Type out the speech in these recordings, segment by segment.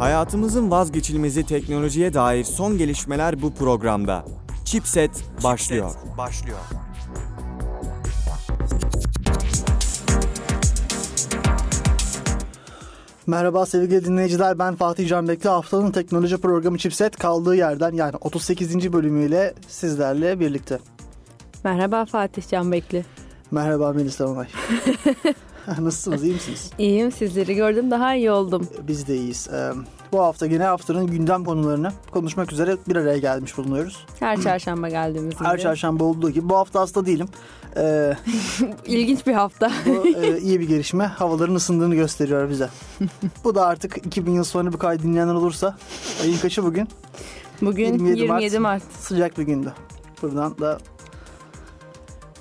Hayatımızın vazgeçilmezi teknolojiye dair son gelişmeler bu programda. Chipset başlıyor. başlıyor. Merhaba sevgili dinleyiciler ben Fatih Canbekli haftanın teknoloji programı Chipset kaldığı yerden yani 38. bölümüyle sizlerle birlikte. Merhaba Fatih Canbekli. Merhaba Melisa Onay. Nasılsınız iyi misiniz? İyiyim sizleri gördüm daha iyi oldum. Biz de iyiyiz. Ee, bu hafta yine haftanın gündem konularını konuşmak üzere bir araya gelmiş bulunuyoruz. Her çarşamba geldiğimiz gibi. Her çarşamba olduğu gibi bu hafta hasta değilim. Ee, İlginç bir hafta. bu e, iyi bir gelişme. Havaların ısındığını gösteriyor bize. bu da artık 2000 yıl sonra bu kaydı dinleyenler olursa ayın kaçı bugün? Bugün 27 27, Mart. Mart. sıcak bir gündü. Buradan da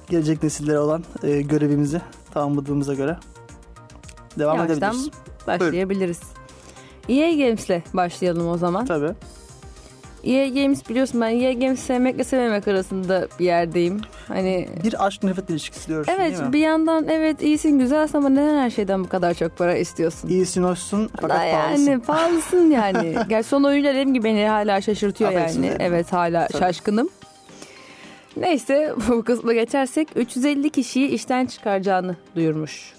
gelecek nesillere olan e, görevimizi tamamladığımıza göre devam Yavaştan edebiliriz. başlayabiliriz. EA Games'le başlayalım o zaman. Tabii. EA Games biliyorsun ben EA Games sevmekle sevmemek arasında bir yerdeyim. Hani Bir aşk nefret ilişkisi diyorsun evet değil mi? bir yandan evet iyisin güzelsin ama neden her şeyden bu kadar çok para istiyorsun? İyisin hoşsun fakat Da pahalısın. yani pahalısın yani. Gerçi son oyunlar dediğim gibi beni hala şaşırtıyor yani. yani. Evet hala Tabii. şaşkınım. Neyse bu kısma geçersek 350 kişiyi işten çıkaracağını duyurmuş.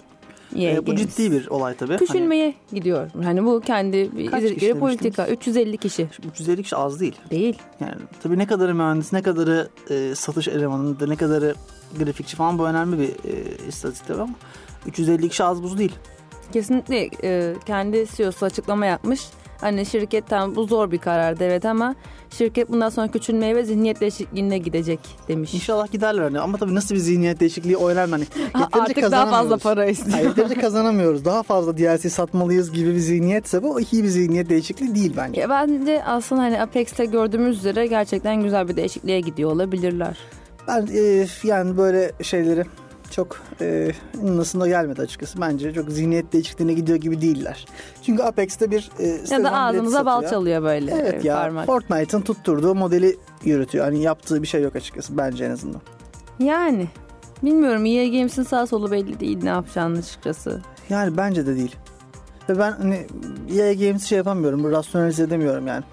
EA E, bu Games. ciddi bir olay tabii. Küçülmeye gidiyor. Hani bu kendi izledikleri politika. 350 kişi. Hani 350 kişi az değil. Değil. Yani tabii ne kadarı mühendis, ne kadarı e, satış elemanı, da ne kadarı grafikçi falan bu önemli bir e, istatistik ama 350 kişi az buz değil. Kesinlikle e, kendi CEO'su açıklama yapmış. Hani şirketten bu zor bir karardı evet ama şirket bundan sonra küçülmeye ve zihniyet değişikliğine gidecek demiş. İnşallah giderler hani ama tabii nasıl bir zihniyet değişikliği o önemli hani. Artık daha fazla para istiyor. Hayır, yeterince kazanamıyoruz. Daha fazla DLC satmalıyız gibi bir zihniyetse bu iyi bir zihniyet değişikliği değil bence. Ya bence aslında hani Apex'te gördüğümüz üzere gerçekten güzel bir değişikliğe gidiyor olabilirler. Ben e, yani böyle şeyleri çok e, nasıl da gelmedi açıkçası. Bence çok zihniyet değişikliğine gidiyor gibi değiller. Çünkü Apex'te bir e, Ya da ağzımıza bal çalıyor böyle Evet e, ya parmak. Fortnite'ın tutturduğu modeli yürütüyor. Hani yaptığı bir şey yok açıkçası bence en azından. Yani bilmiyorum EA Games'in sağ solu belli değil ne yapacağını açıkçası. Yani bence de değil. Ve ben hani EA Games'i şey yapamıyorum, rasyonalize edemiyorum yani.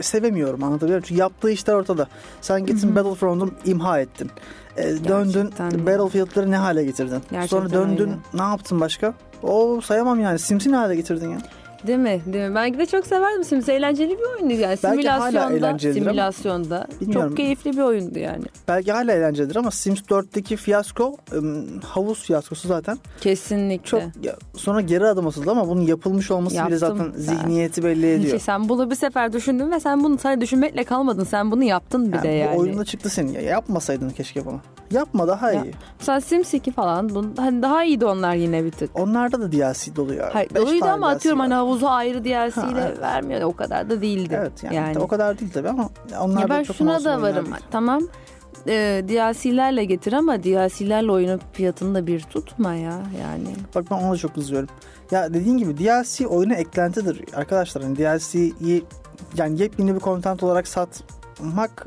Sevemiyorum anlatabiliyor muyum? Çünkü yaptığı işler ortada. Sen gittin Battlefront'u imha ettin. E, döndün Gerçekten. Battlefield'ları ne hale getirdin? Gerçekten Sonra döndün öyle. ne yaptın başka? O sayamam yani. Sims'i ne hale getirdin ya? Değil mi? Değil mi? Belki de çok severdim Sims. Eğlenceli bir oyundu yani. Belki hala simülasyonda, eğlencelidir ama simülasyonda. bilmiyorum. Çok keyifli bir oyundu yani. Belki hala eğlencelidir ama Sims 4'teki fiyasko havuz fiyaskosu zaten Kesinlikle. çok ya, sonra geri adım atıldı ama bunun yapılmış olması bile Yaptım zaten ben. zihniyeti belli ediyor. Şey, sen bunu bir sefer düşündün ve sen bunu sadece düşünmekle kalmadın. Sen bunu yaptın bir Yani de yani. Bu oyunda çıktı senin ya. Yapmasaydın keşke bunu. Yapma daha Ya, iyi. Mesela Sims 2 falan. Bunu, hani daha iyiydi onlar yine bir tık. Onlarda da DLC doluyor. Hayır, doluydu ama atıyorum hani havuzu ayrı DLC Ha, ile evet. vermiyor. O kadar da değildi. Evet yani, o kadar değil tabii ama onlar Ya da ben çok şuna da varım. değil. Tamam e, DLC'lerle getir ama DLC'lerle oyunun fiyatını da bir tutma ya yani. Bak ben ona da çok kızıyorum. Ya dediğin gibi DLC oyuna eklentidir arkadaşlar. Hani DLC'yi yani yepyeni bir content olarak satmak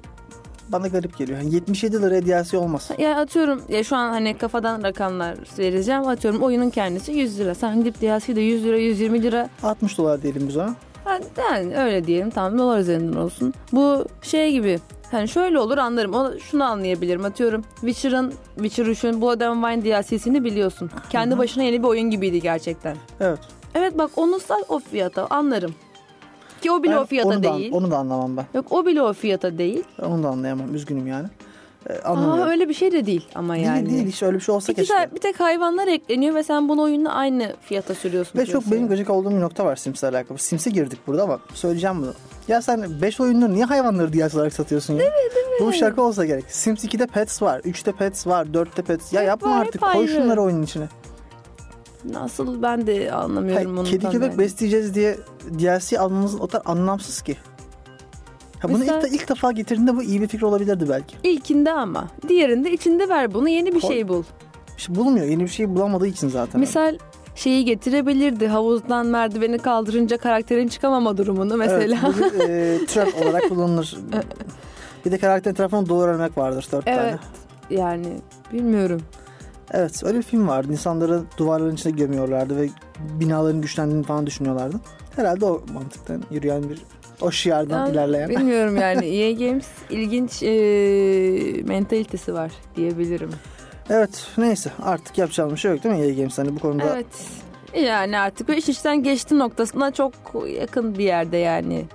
bana garip geliyor. Yani 77 liraya DLC olmaz. Ya atıyorum ya şu an hani kafadan rakamlar vereceğim. Atıyorum oyunun kendisi 100 lira. Sen gidip DLC de 100 lira 120 lira 60 dolar diyelim biz ona. Ha, Yani öyle diyelim tamam dolar üzerinden olsun. Bu şey gibi hani şöyle olur anlarım. O, şunu anlayabilirim. Atıyorum Witcher'ın Witcher 3'ün Blood and Wine DLC'sini biliyorsun. Kendi başına yeni bir oyun gibiydi gerçekten. Evet. Evet bak onu sat o fiyata anlarım. Ki o bile Ben o fiyata onu da, değil. onu da anlamam ben. Yok o bile o fiyata değil. Onu da anlayamam. Üzgünüm yani. Ee, Aa, öyle bir şey de değil ama yani. Değil değil. Hiç öyle bir şey olsa Bir, keşke. bir tek hayvanlar ekleniyor ve sen bunu oyunla aynı fiyata sürüyorsun. Ve çok benim gıcık olduğum bir nokta var Sims'le alakalı. Sims'e girdik burada ama söyleyeceğim bunu. Ya sen 5 oyunları niye hayvanları DLC olarak satıyorsun ya? Değil mi değil mi? Bu şaka olsa gerek. Sims 2'de pets var, 3'te pets var, 4'te pets. Ya Hep yapma var, artık koy ayrı. şunları oyunun içine. Nasıl ben de anlamıyorum Hayır, kedi köpek yani. besleyeceğiz diye DLC almamız o kadar anlamsız ki. Ha bunu Mesela- ilk, de, ilk defa getirdiğinde bu iyi bir fikir olabilirdi belki. İlkinde ama. Diğerinde içinde ver bunu yeni bir Koy. şey bul. İşte bulmuyor. Yeni bir şey bulamadığı için zaten. Misal şeyi getirebilirdi. Havuzdan merdiveni kaldırınca karakterin çıkamama durumunu mesela. Evet, bu bir e, trap olarak kullanılır. bir de karakterin tarafından doğru örnek vardır dört Evet. tane. Yani bilmiyorum. Evet öyle bir film vardı. İnsanları duvarların içine gömüyorlardı ve binaların güçlendiğini falan düşünüyorlardı. Herhalde o mantıktan yürüyen bir o şiardan Yani ilerleyen. Bilmiyorum yani EA Games ilginç e, mentalitesi var diyebilirim. Evet neyse artık yapacağım bir şey yok değil mi EA Games hani bu konuda. Evet. Yani artık o iş işten geçti noktasına çok yakın bir yerde yani.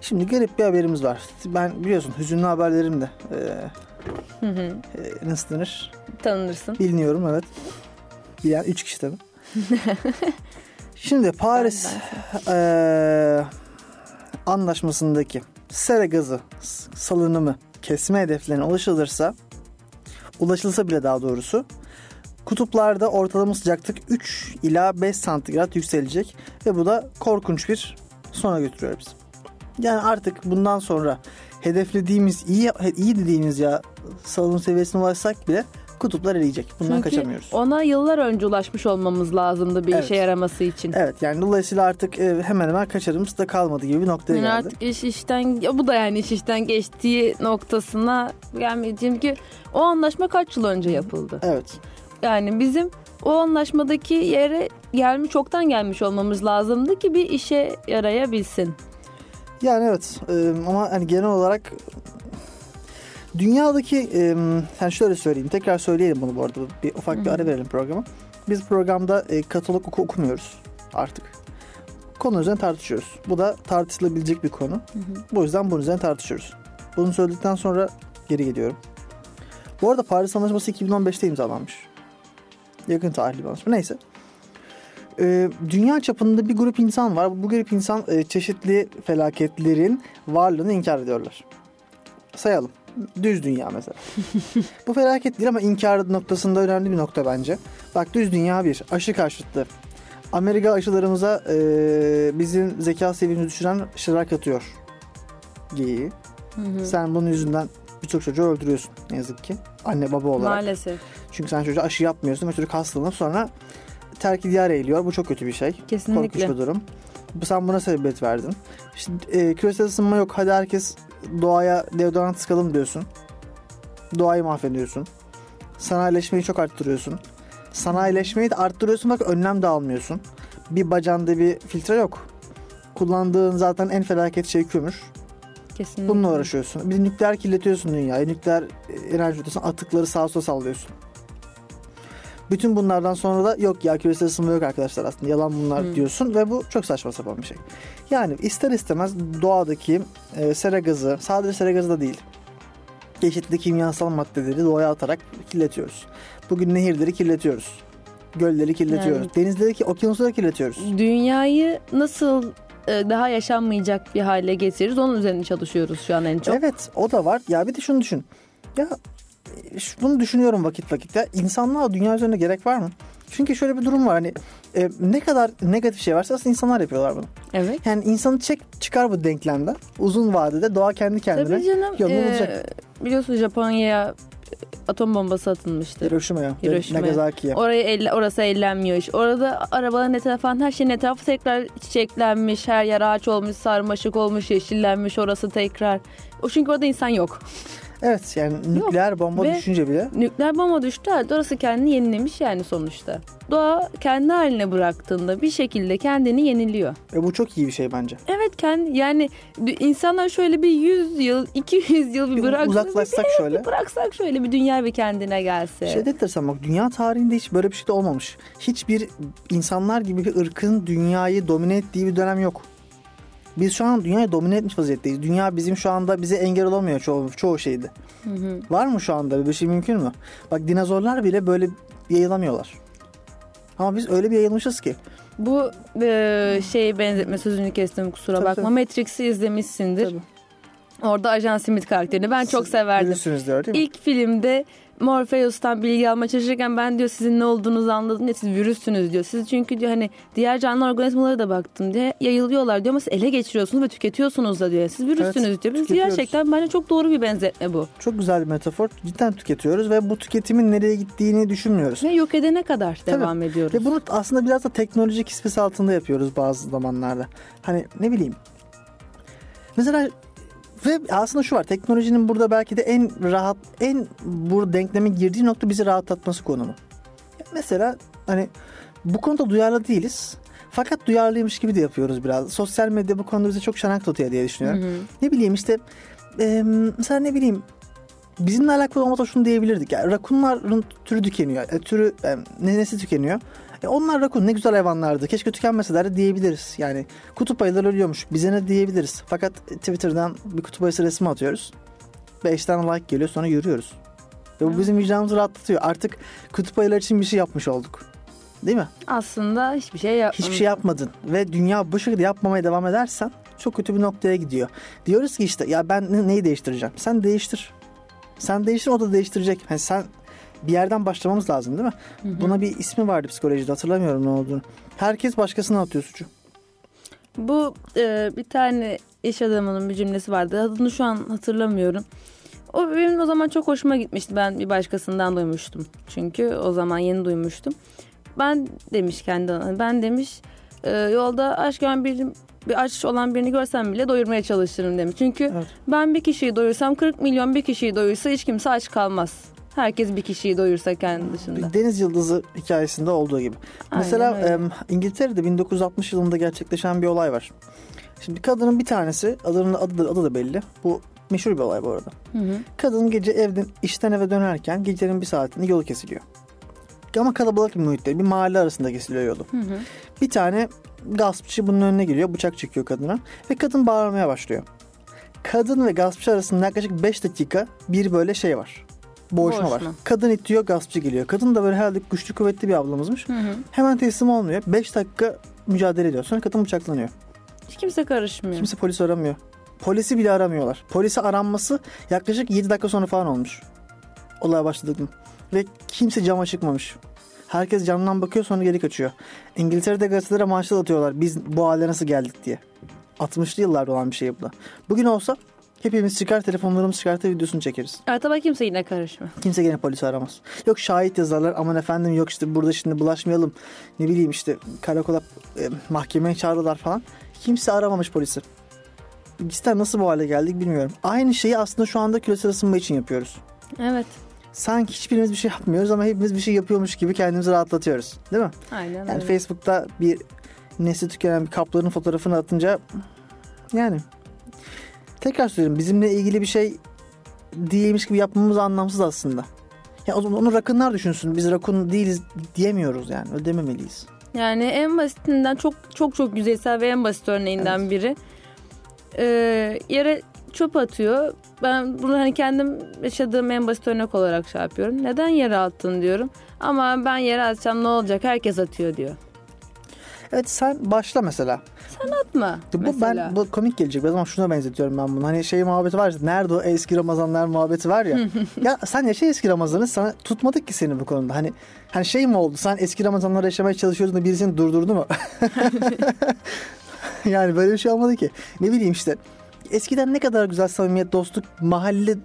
Şimdi garip bir haberimiz var. Ben biliyorsun hüzünlü haberlerim de e, Hı hı. e, nasıl denir? Tanınırsın. Biliniyorum evet. Bilen 3 kişi tabii. Şimdi Paris Ben- eee, anlaşmasındaki sera gazı salınımı kesme hedeflerine ulaşılırsa ulaşılsa bile daha doğrusu kutuplarda ortalama sıcaklık 3 ila 5 santigrat yükselecek ve bu da korkunç bir sona götürüyor bizi. Yani artık bundan sonra hedeflediğimiz iyi iyi dediğimiz ya salınım seviyesine ulaşsak bile kutuplar eriyecek. Bundan Çünkü kaçamıyoruz. ona yıllar önce ulaşmış olmamız lazımdı bir Evet. işe yaraması için. Evet yani dolayısıyla artık e, hemen hemen kaçarımız da kalmadı gibi bir noktaya Yani geldi. artık iş işten bu da yani iş işten geçtiği noktasına gelmeyeceğim ki o anlaşma kaç yıl önce yapıldı. Evet. Yani bizim o anlaşmadaki yere gelmiş çoktan gelmiş olmamız lazımdı ki bir işe yarayabilsin. Yani evet e, ama hani genel olarak dünyadaki e, yani şöyle söyleyeyim tekrar söyleyelim bunu bu arada bir ufak bir Hı hı. ara verelim programa. Biz programda e, katalog oku okumuyoruz artık. Konu üzerine tartışıyoruz. Bu da tartışılabilecek bir konu. Bu yüzden bunun üzerine tartışıyoruz. Bunu söyledikten sonra geri geliyorum. Bu arada Paris Anlaşması 2015'te imzalanmış. Yakın tarihli bir anlaşma. Neyse. Ee, dünya çapında bir grup insan var. Bu grup insan e, çeşitli felaketlerin varlığını inkar ediyorlar. Sayalım. Düz dünya mesela. Bu felaket değil ama inkar noktasında önemli bir nokta bence. Bak düz dünya bir. Aşı karşıtı. Amerika aşılarımıza e, bizim zeka seviyemizi düşüren şeyler katıyor. Geyiği. Sen bunun yüzünden birçok çocuğu öldürüyorsun ne yazık ki. Anne baba olarak. Maalesef. Çünkü sen çocuğa aşı yapmıyorsun ve çocuk hastalanıp sonra terk diyar eğiliyor. Bu çok kötü bir şey. Korkunç Kesinlikle. bir durum. Sen buna sebebiyet verdin. İşte, e, küresel ısınma yok. Hadi herkes doğaya deodorant sıkalım diyorsun. Doğayı mahvediyorsun. Sanayileşmeyi çok arttırıyorsun. Sanayileşmeyi de arttırıyorsun bak önlem de almıyorsun. Bir bacanda bir filtre yok. Kullandığın zaten en felaket şey kömür. Kesinlikle. Bununla uğraşıyorsun. Bir de nükleer kirletiyorsun dünyayı. Nükleer e, enerji üretiyorsun. Atıkları sağa sola sallıyorsun. Bütün bunlardan sonra da yok ya küresel ısınma yok arkadaşlar aslında yalan bunlar Hı. diyorsun ve bu çok saçma sapan bir şey. Yani ister istemez doğadaki e, sera gazı sadece sera gazı da değil. Çeşitli kimyasal maddeleri doğaya atarak kirletiyoruz. Bugün nehirleri kirletiyoruz. Gölleri kirletiyoruz. Denizleri, ki- okyanusları kirletiyoruz. Dünyayı nasıl e, daha yaşanmayacak bir hale getiririz onun üzerine çalışıyoruz şu an en çok. Evet o da var. Ya bir de şunu düşün. Ya bunu düşünüyorum vakit vakit. Ya insanlığa dünya üzerinde gerek var mı? Çünkü şöyle bir durum var hani e, ne kadar negatif şey varsa aslında insanlar yapıyorlar bunu. Evet. Yani insanı çek çıkar bu denklemden. Uzun vadede doğa kendi kendine Tabii canım. yolunu e, bulacak. biliyorsun Japonya'ya atom bombası atılmıştır. Hiroşima'ya, Hiroşima'ya. Nagasaki'ye. Orayı elle, orası ellenmiyor. iş. Orada arabaların etrafı falan her şeyin etrafı tekrar çiçeklenmiş. Her yer ağaç olmuş, sarmaşık olmuş, yeşillenmiş orası tekrar. O çünkü orada insan yok. Evet yani nükleer bomba Ve- düşünce bile Nükleer bomba düştü halde orası kendini yenilemiş yani sonuçta. Doğa kendi haline bıraktığında bir şekilde kendini yeniliyor. e, bu çok iyi bir şey bence. Evet kendi yani insanlar şöyle bir 100 yıl 200 yıl bir Bir bıraksa uzaklaşsak bir, şöyle. bir bıraksak şöyle bir dünya bir kendine gelse. Şey enteresan bak dünya tarihinde hiç böyle bir şey de olmamış. Hiçbir insanlar gibi bir ırkın dünyayı domine ettiği bir dönem yok. Biz şu an dünyayı domine etmiş vaziyetteyiz. Dünya bizim şu anda bize engel olamıyor çoğu, çoğu şeyde. Hı hı. Var mı şu anda böyle bir şey mümkün mü? Bak dinozorlar bile böyle yayılamıyorlar. Ama biz öyle bir yayılmışız ki. Bu e, şey benzetme sözünü kestim kusura Tabii, bakma. tabii. Matrix'i izlemişsindir. Tabii. Orada Ajan Smith karakterini ben çok severdim. Bilirsiniz değil mi? İlk filmde Morpheus'tan bilgi almaya çalışırken ben diyor sizin ne olduğunuzu anladım ya siz virüssünüz diyor. Siz çünkü diyor hani diğer canlı organizmalara da baktım diye yayılıyorlar diyor ama siz ele geçiriyorsunuz ve tüketiyorsunuz da diyor. Siz virüssünüz Evet, diyor. Biz gerçekten bence çok doğru bir benzetme bu. Çok güzel bir metafor. Cidden tüketiyoruz ve bu tüketimin nereye gittiğini düşünmüyoruz. Ve yok edene kadar Tabii. devam ediyoruz. Ve bunu aslında biraz da teknolojik kispesi altında yapıyoruz bazı zamanlarda. Hani ne bileyim. Mesela Ve aslında şu var teknolojinin burada belki de en rahat en bu denkleme girdiği nokta bizi rahatlatması konumu. Mesela hani bu konuda duyarlı değiliz. Fakat duyarlıymış gibi de yapıyoruz biraz. Sosyal medya bu konuda bize çok şanak tutuyor diye düşünüyorum. Hı hı. Ne bileyim işte e, mesela ne bileyim bizimle alakalı olmasa şunu diyebilirdik. Yani rakunların türü tükeniyor. E, türü e, nenesi tükeniyor. E, onlar rakun ne güzel hayvanlardı. Keşke tükenmeseler diyebiliriz. Yani kutup ayıları ölüyormuş. Bize ne diyebiliriz. Fakat Twitter'dan bir kutup ayısı resmi atıyoruz. 5 tane like geliyor sonra yürüyoruz. Ve bu bizim vicdanımızı rahatlatıyor. Artık kutup ayıları için bir şey yapmış olduk. Değil mi? Aslında hiçbir şey yapmamış. Hiçbir şey yapmadın ve dünya bu şekilde yapmamaya devam edersen çok kötü bir noktaya gidiyor. Diyoruz ki işte ya ben ne- neyi değiştireceğim? Sen değiştir. Sen değiştir o da değiştirecek. Hani sen bir yerden başlamamız lazım değil mi? Buna bir ismi vardı psikolojide hatırlamıyorum ne olduğunu. Herkes başkasına atıyor suçu. Bu e, bir tane iş adamının bir cümlesi vardı. Adını şu an hatırlamıyorum. O benim o zaman çok hoşuma gitmişti. Ben bir başkasından duymuştum. Çünkü o zaman yeni duymuştum. Ben demiş kendi Ben demiş e, yolda aç gören bir, bir aç olan birini görsem bile doyurmaya çalışırım demiş. Çünkü Evet. ben bir kişiyi doyursam 40 milyon bir kişiyi doyursa hiç kimse aç kalmaz. Herkes bir kişiyi doyursa kendi dışında. Deniz Yıldızı hikayesinde olduğu gibi. Aynen Mesela öyle. İngiltere'de 1960 yılında gerçekleşen bir olay var. Şimdi kadının bir tanesi adının adı da, adı da belli. Bu meşhur bir olay bu arada. Hı hı. Kadın gece evden işten eve dönerken gecenin bir saatinde yolu kesiliyor. Ama kalabalık bir muhitte bir mahalle arasında kesiliyor yolu. Hı hı. Bir tane gaspçı bunun önüne geliyor bıçak çekiyor kadına ve kadın bağırmaya başlıyor. Kadın ve gaspçı arasında yaklaşık 5 dakika bir böyle şey var. Boğuşma, var. Boğuşma. Kadın itiyor gaspçı geliyor. Kadın da böyle herhalde güçlü kuvvetli bir ablamızmış. Hı hı. Hemen teslim olmuyor. 5 dakika mücadele ediyor. Sonra kadın bıçaklanıyor. Hiç kimse karışmıyor. Kimse polis aramıyor. Polisi bile aramıyorlar. Polisi aranması yaklaşık 7 dakika sonra falan olmuş. Olay başladı. Ve kimse cama çıkmamış. Herkes camdan bakıyor sonra geri kaçıyor. İngiltere'de gazetelere manşet atıyorlar. Biz bu hale nasıl geldik diye. 60'lı yıllarda olan bir şey bu da. Bugün olsa hepimiz çıkar telefonlarımız çıkartır videosunu çekeriz. Artaba kimse yine karışmıyor. Kimse gene polisi aramaz. Yok şahit yazarlar aman efendim yok işte burada şimdi bulaşmayalım. Ne bileyim işte karakola e, mahkemeye çağırırlar falan. Kimse aramamış polisi. Bizler nasıl bu hale geldik bilmiyorum. Aynı şeyi aslında şu anda küresel ısınma için yapıyoruz. Evet. Sanki hiçbirimiz bir şey yapmıyoruz ama hepimiz bir şey yapıyormuş gibi kendimizi rahatlatıyoruz. Değil mi? Aynen Yani öyle. Facebook'ta bir nesli tükenen bir kaplanın fotoğrafını atınca yani tekrar söylüyorum bizimle ilgili bir şey değilmiş gibi yapmamız anlamsız aslında. Ya o zaman onu rakınlar düşünsün. Biz rakun değiliz diyemiyoruz yani. Öyle dememeliyiz. Yani en basitinden çok çok çok yüzeysel ve en basit örneğinden biri. Ee, yere çöp atıyor. Ben bunu hani kendim yaşadığım en basit örnek olarak şey yapıyorum. Neden yere attın diyorum. Ama ben yere atsam ne olacak? Herkes atıyor diyor. Evet sen başla mesela. Atma Bu mesela. ben bu komik gelecek biraz ama şuna benzetiyorum ben bunu. Hani şey muhabbeti var ya nerede o eski Ramazanlar muhabbeti var ya. ya sen yaşa eski Ramazan'ı sana tutmadık ki seni bu konuda. Hani hani şey mi oldu? Sen eski Ramazanları yaşamaya çalışıyordun da biri seni durdurdu mu? yani böyle bir şey olmadı ki. Ne bileyim işte. Eskiden ne kadar güzel samimiyet, dostluk, mahalle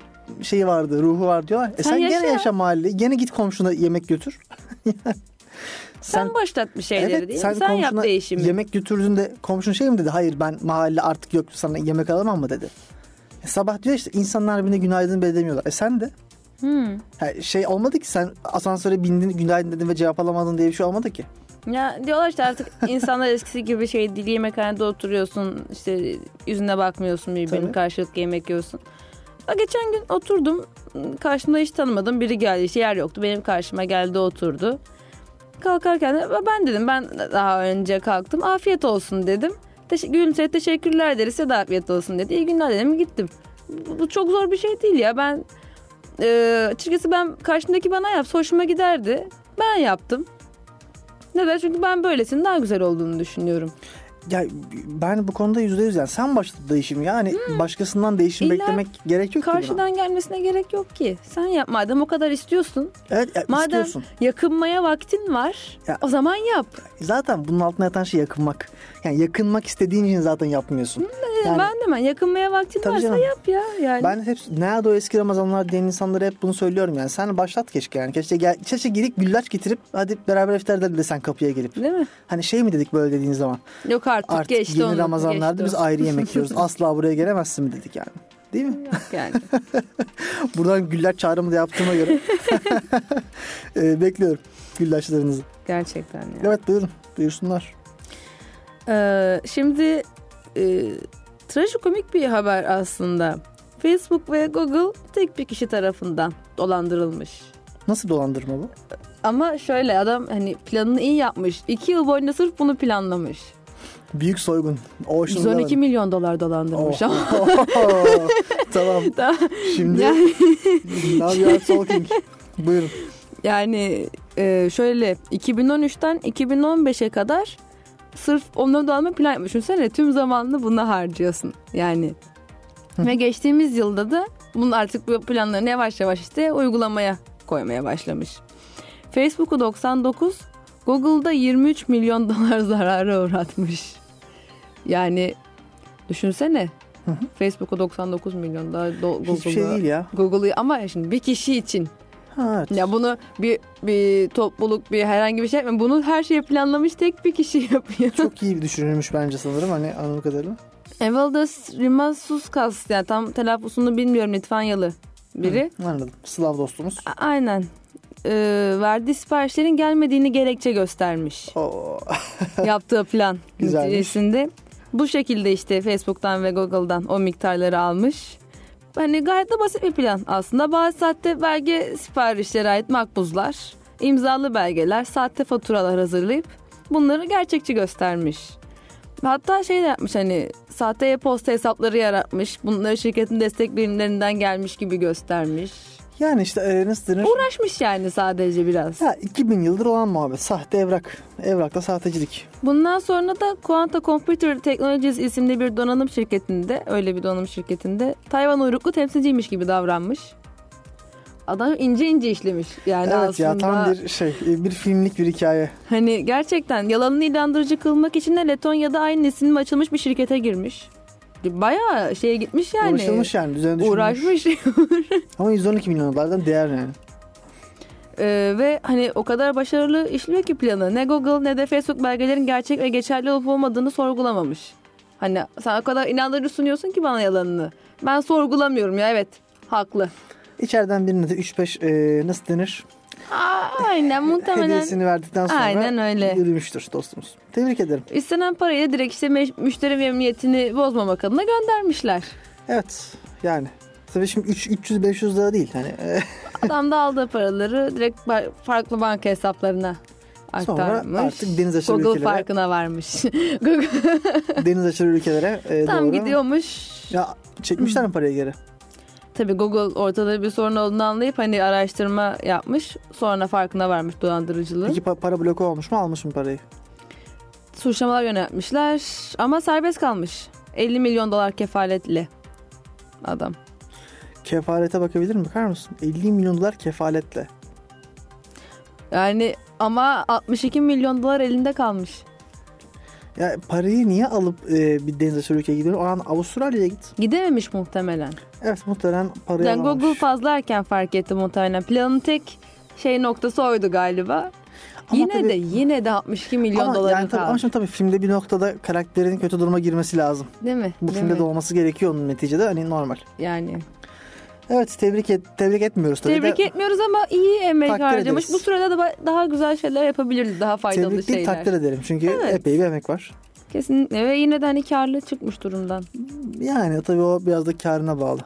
şeyi vardı, ruhu var diyorlar. E Sen sen, yaşa. gene yaşa mahalle. Gene git komşuna yemek götür. sen, başlat bir şeyleri Evet, değil mi? Sen, yap komşuna değişimi. Yemek götürdüğünde komşun şey mi dedi? Hayır ben mahalle artık yok sana yemek alamam mı dedi. E, sabah diyor işte insanlar birbirine günaydın bile edemiyorlar. E sen de Hmm. Ha, şey olmadı ki sen asansöre bindin günaydın dedin ve cevap alamadın diye bir şey olmadı ki. Ya diyorlar işte artık insanlar eskisi gibi şey değil yemekhanede oturuyorsun işte yüzüne bakmıyorsun birbirinin Tabii. karşılıklı yemek yiyorsun. Ya geçen gün oturdum karşımda hiç tanımadığım biri geldi işte yer yoktu benim karşıma geldi oturdu. Kalkarken de ben dedim ben daha önce kalktım afiyet olsun dedim. Teş- gülümseyip teşekkürler deriz ya da afiyet olsun dedi. İyi günler dedim gittim. Bu, bu çok zor bir şey değil ya ben e, açıkçası ben karşımdaki bana yapsa hoşuma giderdi. Ben yaptım. Neden? Çünkü ben böylesinin daha güzel olduğunu düşünüyorum. Ya ben bu konuda yüzde yüz yani sen başladın değişim yani başkasından değişim Hmm. İlla beklemek gerek yok ki buna. Karşıdan gelmesine gerek yok ki. Sen yap madem o kadar istiyorsun. Evet ya, Madem istiyorsun. yakınmaya vaktin var. Ya- O zaman yap. Zaten bunun altına yatan şey yakınmak. Yani yakınmak istediğin için zaten yapmıyorsun. Yani- ben de ben yakınmaya vaktin varsa canım. yap ya. Yani Ben hep nerede o eski Ramazanlar diyen insanlara hep bunu söylüyorum yani. Sen başlat keşke yani. Keşke, gel, keşke gelip güllaç getirip hadi beraber iftar edelim de sen kapıya gelip. değil mi? Hani şey mi dedik böyle dediğin zaman? Yok artık, Artık geçti yeni onu. Ramazanlarda geçti biz o. ayrı yemek yiyoruz. Asla buraya gelemezsin mi dedik yani. Değil mi? Yok yani. Buradan güllaç çağrımı da yaptığıma göre e, bekliyorum güllaçlarınızı. Gerçekten ya. Evet buyurun. Buyursunlar. Ee, şimdi e, trajikomik bir haber aslında. Facebook ve Google tek bir kişi tarafından dolandırılmış. Nasıl dolandırma bu? Ama şöyle adam hani planını iyi yapmış. İki yıl boyunca sırf bunu planlamış. Büyük soygun. Ocean 112 Eleven. milyon dolar dolandırmış Oh. ama. tamam. Tamam. Şimdi Yani, now you are talking. Buyurun. yani e, şöyle 2013'ten 2015'e kadar sırf onları dolandırma plan yapmış. Düşünsene tüm zamanını buna harcıyorsun. Yani. Hı. Ve geçtiğimiz yılda da bunun artık bu planlarını yavaş yavaş işte uygulamaya koymaya başlamış. Facebook'u 99, Google'da 23 milyon dolar zarara uğratmış. Yani düşünsene. Hı hı. Facebook'u 99 milyon daha do- Google'da. Hiçbir şey değil ya. Google'ı ama şimdi bir kişi için. Ha, evet. Ya bunu bir bir topluluk bir herhangi bir şey yapmıyor. Bunu her şeyi planlamış tek bir kişi yapıyor. Çok iyi düşünülmüş bence sanırım hani anladığım kadarıyla. Evaldas Rimasuskas yani tam telaffuzunu bilmiyorum Litvanyalı biri. Hı, anladım. Slav dostumuz. A- Aynen. Ee, verdiği siparişlerin gelmediğini gerekçe göstermiş. Oo. Yaptığı plan Güzelmiş. neticesinde. Bu şekilde işte Facebook'tan ve Google'dan o miktarları almış. Hani gayet de basit bir plan aslında. Bazı saatte belge siparişlere ait makbuzlar, imzalı belgeler, sahte faturalar hazırlayıp bunları gerçekçi göstermiş. Hatta şey de yapmış hani sahte e-posta hesapları yaratmış. Bunları şirketin destek birimlerinden gelmiş gibi göstermiş. Yani işte e, nasıl denir? Uğraşmış yani sadece biraz. Ya 2000 yıldır olan muhabbet. Sahte evrak. Evrakta sahtecilik. Bundan sonra da Quanta Computer Technologies isimli bir donanım şirketinde, öyle bir donanım şirketinde Tayvan uyruklu temsilciymiş gibi davranmış. Adam ince ince işlemiş yani evet aslında. ya tam bir şey e, bir filmlik bir hikaye. Hani gerçekten yalanını inandırıcı kılmak için de Letonya'da aynı isimle açılmış bir şirkete girmiş. Bayağı şeye gitmiş yani. Uğraşılmış yani üzerine. Uğraşmış. Ama 112 milyon dolardan değer yani. Ee, ve hani o kadar başarılı işliyor ki planı. Ne Google ne de Facebook belgelerin gerçek ve geçerli olup olmadığını sorgulamamış. Hani sen o kadar inandırıcı sunuyorsun ki bana yalanını. Ben sorgulamıyorum ya evet haklı. İçeriden birine de 3-5 e, nasıl denir? Aynen muhtemelen. Hediyesini verdikten sonra Aynen öyle. yürümüştür dostumuz. Tebrik ederim. İstenen parayı da direkt işte müşteri memnuniyetini bozmamak adına göndermişler. Evet yani. Tabii şimdi 300-500 lira değil. Hani Adam da aldığı paraları direkt farklı banka hesaplarına sonra aktarmış. artık deniz aşırı Google ülkelere, farkına varmış. Google deniz aşırı ülkelere e, tam doğru. gidiyormuş. Ya çekmişler mi parayı geri? Tabii Google ortada bir sorun olduğunu anlayıp hani araştırma yapmış. Sonra farkına varmış dolandırıcılığı. Peki pa- para bloku olmuş mu almış mı parayı? Suçlamalar yöneltmişler ama serbest kalmış. 50 milyon dolar kefaletle adam. Kefalete bakabilir mi? Bakar mısın? 50 milyon dolar kefaletle. Yani ama 62 milyon dolar elinde kalmış. Ya parayı niye alıp e, bir deniz aşırı ülkeye gidiyor? O an Avustralya'ya git. Gidememiş muhtemelen. Evet muhtemelen parayı Yani alamamış. Google fazla erken fark etti muhtemelen. Planın tek şey noktası oydu galiba. Ama yine tabii- de yine de 62 milyon ama doları yani tabii, ama kaldı. şimdi tabii filmde bir noktada karakterin kötü duruma girmesi lazım. Değil mi? Bu Değil filmde mi? de olması gerekiyor onun neticede hani normal. Yani. Evet tebrik et, tebrik etmiyoruz tabii Tebrik de. etmiyoruz ama iyi emek harcamış. ederiz. Bu sırada da daha güzel şeyler yapabilirdi. Daha faydalı Tebrik şeyler. takdir ederim çünkü Evet. epey bir emek var. Kesinlikle ve yine de hani karlı çıkmış durumdan. Yani tabii o biraz da karına bağlı.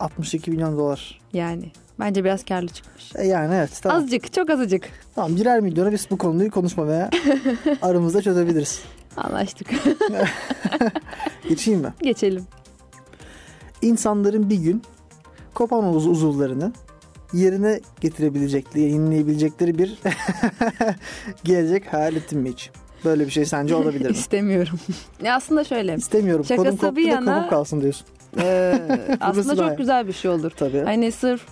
62 milyon dolar. Yani. Bence biraz karlı çıkmış. E yani evet tamam. Azıcık, çok azıcık. Tamam birer milyona biz bu konuyu konuşmamaya aramızda çözebiliriz. Anlaştık. Geçeyim mi? Geçelim. İnsanların bir gün kopan uz- uzuvlarını yerine getirebilecekleri, yenileyebilecekleri bir gelecek hayal ettin mi hiç? Böyle bir şey sence olabilir mi? İstemiyorum. ya aslında şöyle. İstemiyorum. Şakası Kodum bir yana- kopuk kalsın diyorsun. Ee, aslında çok güzel bir şey olur. Tabii. Hani sırf